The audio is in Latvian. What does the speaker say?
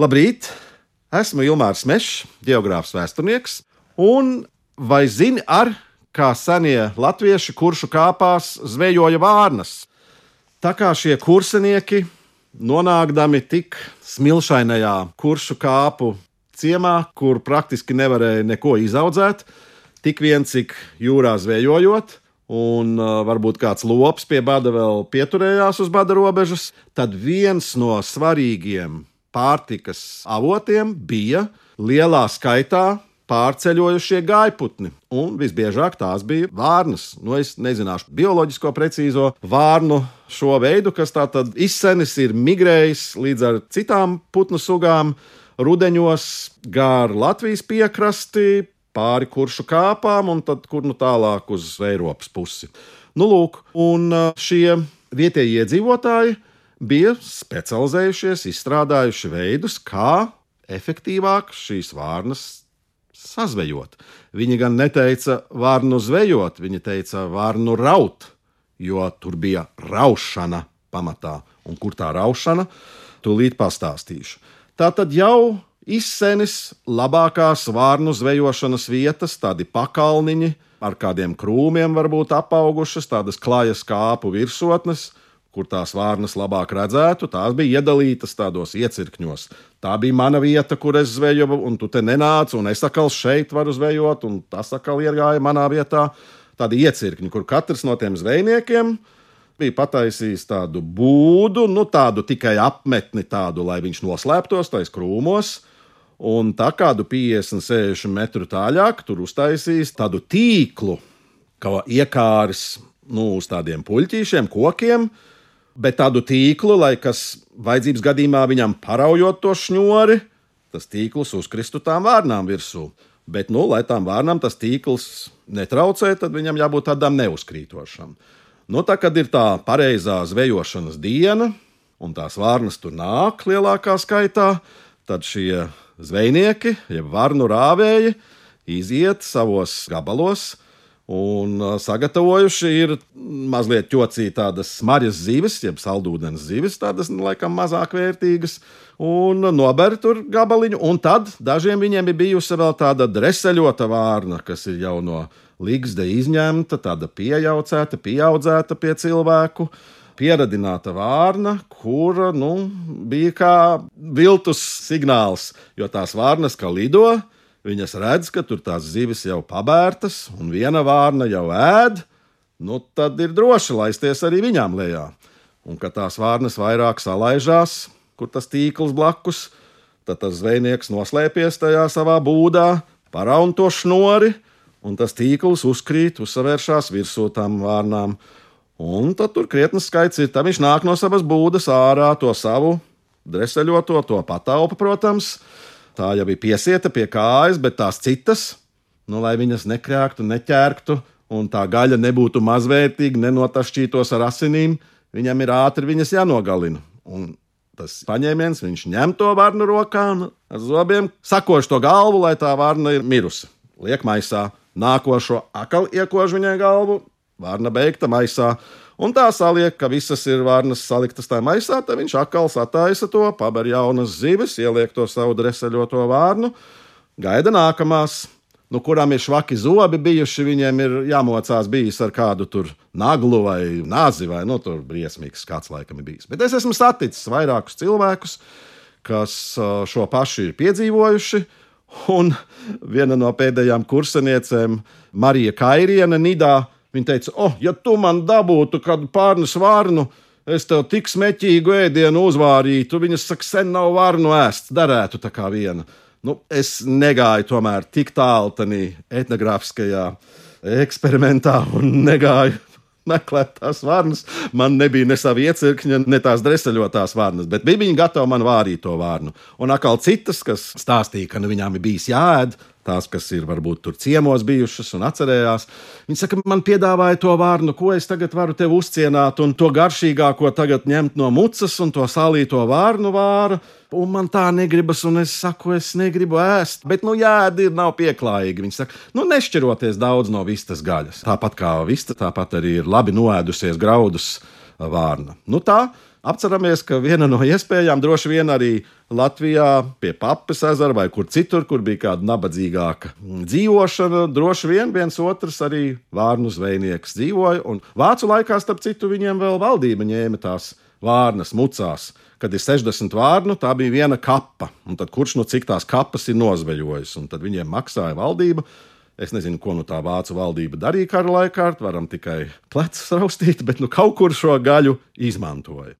Labrīt! Esmu Ilmārs Mešs, geogrāfs vēsturnieks, un vai zini, ar kā senie latvieši kuršu kāpās zvejoja vārnas? Tā kā šie kursinieki, nonākdami tik smilšainajā kuršu kāpu ciemā, kur praktiski nevarēja neko izaudzēt, tik vien cik jūrā zvejojot, un uh, varbūt kāds lops pie bada vēl pieturējās uz bada robežas, tad viens no svarīgiem pārtikas avotiem bija lielā skaitā pārceļojušie gaiputni. Un visbiežāk tās bija vārnas. Nu, es nezināšu bioloģisko precīzo vārnu šo veidu, kas tā tad izsenis ir migrējis līdz ar citām putnu sugām rudeņos gar Latvijas piekrasti, pāri kuršu kāpām un tad kur nu tālāk uz Eiropas pusi. Nu, lūk, un šie vietējie iedzīvotāji bija specializējušies, izstrādājuši veidus, kā efektīvāk šīs vārnas sazvejot. Viņi gan neteica vārnu zvejot, viņi teica vārnu raut, jo tur bija raušana pamatā. Un kur tā raušana, tūlīt pastāstīšu. Tā tad jau izsenis labākās vārnu zvejošanas vietas, tādi pakalniņi ar kādiem krūmiem, varbūt apaugušas, tādas klajas kāpu virsotnes, kur tās vārnas labāk redzētu, tās bija iedalītas tādos iecirkņos. Tā bija mana vieta, kur es zvejoju, un tu te nenāc, un es atkal šeit varu zvejot, un tas atkal iegāja manā vietā. Tādi iecirkņi, kur katrs no tiem zvejniekiem bija pataisījis tādu būdu, nu tādu tikai apmetni, tādu, lai viņš noslēptos tais krūmos. Un tā kādu 50, 60 metru tālāk, tur uztaisījis tādu tīklu, kā iekāris nu, uz tādiem puļķīšiem, kokiem, bet tādu tīklu, lai kas vajadzības gadījumā viņam paraujot to šņori, tas tīkls uzkristu tām vārnām virsū. Bet, nu, lai tām vārnām tas tīkls netraucē, tad viņam jābūt tādam neuzkrītošam. Nu, tā kad ir tā pareizā zvejošanas diena, un tās vārnas tur nāk lielākā skaitā, tad šie zvejnieki, jeb vārnu rāvēji, iziet savos gabalos, Un sagatavojuši ir mazliet ķocītas tādas smaržas zivis, jeb saldūdens zivis, tādas nu, laikam mazāk vērtīgas, un nober tur gabaliņu. Un tad dažiem viņiem ir bijusi vēl tāda dreseļota vārna, kas ir jau no līgzda izņemta, tāda pieaudzēta, pieaudzēta pie cilvēku. Pieradināta vārna, kura nu, bija kā viltus signāls, jo tās vārnas kā lido, Viņas redz, ka tur tās zivis jau pabērtas, un viena vārna jau ēd, nu tad ir droši laisties arī viņām lejā. Un kad tās vārnas vairāk salaižās, kur tas tīkls blakus, tad tas zvejnieks noslēpies tajā savā būdā, paraun to šnori, un tas tīkls uzkrīt, uzsavēršās virsū tām vārnām. Un tad tur krietnes skaits ir. Tad viņš nāk no savas būdas ārā, to savu dreseļoto, to pataupu, protams, Tā jau bija piesieta pie kājas, bet tās citas, nu, lai viņas nekrāktu, neķērktu, un tā gaļa nebūtu mazvērtīga, nenotašķītos ar asinīm, viņam ir ātri viņas jānogalina. Un tas paņēmiens, viņš ņem to varnu rokā un ar zobiem sakoš to galvu, lai tā varna ir mirusi. Liek maisā, nākošo akal iekož viņai galvu, varna beigta maisā. Un tā saliek, ka visas ir vārnas saliktas tajā maisā, tad viņš atkal sataisa to, paber jaunas zivis, ieliek to savu dreseļoto vārnu, gaida nākamās. Nu, kurām ir švaki zobi bijuši, viņiem ir jāmocās bijis ar kādu tur naglu vai nāzi, vai nu, tur briesmīgs kāds laikam ir bijis. Bet es esmu saticis vairākus cilvēkus, kas šo pašu ir piedzīvojuši. Un viena no pēdējām kurseniecēm, Marija Kairiene, Nidā, Viņa teica, oh, ja tu man dabūtu kādu pārnes vārnu, es tev tik smēķīgu ēdienu uzvārītu. Viņas saka, sen nav vārnu ēst, darētu tā kā viena. Nu, es negāju tomēr tik tālu tajā etnogrāfiskajā eksperimentā un negāju meklēt tās vārnas. Man nebija ne sava iecirkņa, ne tās dreseļotās vārnas, bet bija viņa gatava man vārīt to vārnu. Un atkal citas, kas stāstīja, ka nu, viņām ir bijis jāēd, tās, kas ir varbūt tur ciemos bijušas un atcerējās. Viņi saka, man piedāvāja to vārnu, ko es tagad varu tev uzcienāt, un to garšīgāko tagad ņemt no mucas un to salīto vārnu vāru. Un man tā negribas, un es saku, es negribu ēst. Bet, nu, jāēd ir, nav pieklājīgi. Viņi saka, nu, nešķiroties daudz no vistas gaļas. Tāpat kā vista, tāpat arī ir labi noēdusies graudus vārna. Nu, tā Apceramies, ka viena no iespējām droši vien arī Latvijā, pie Papas ezera vai kur citur, kur bija kāda nabadzīgāka dzīvošana, droši vien viens otrs arī vārnu zvejnieks dzīvoja. Un vācu laikā, starp citu, viņiem vēl valdība ņēma tās vārnas mucās. Kad ir 60 vārnu, tā bija viena kapa. Un tad kurš no cik tās kapas ir nozveļojis? Un tad viņiem maksāja valdība. Es nezinu, ko nu tā vācu valdība darīja kara laikā, varam tikai plecus raustīt, bet nu kaut kur šo gaļu izmantoja.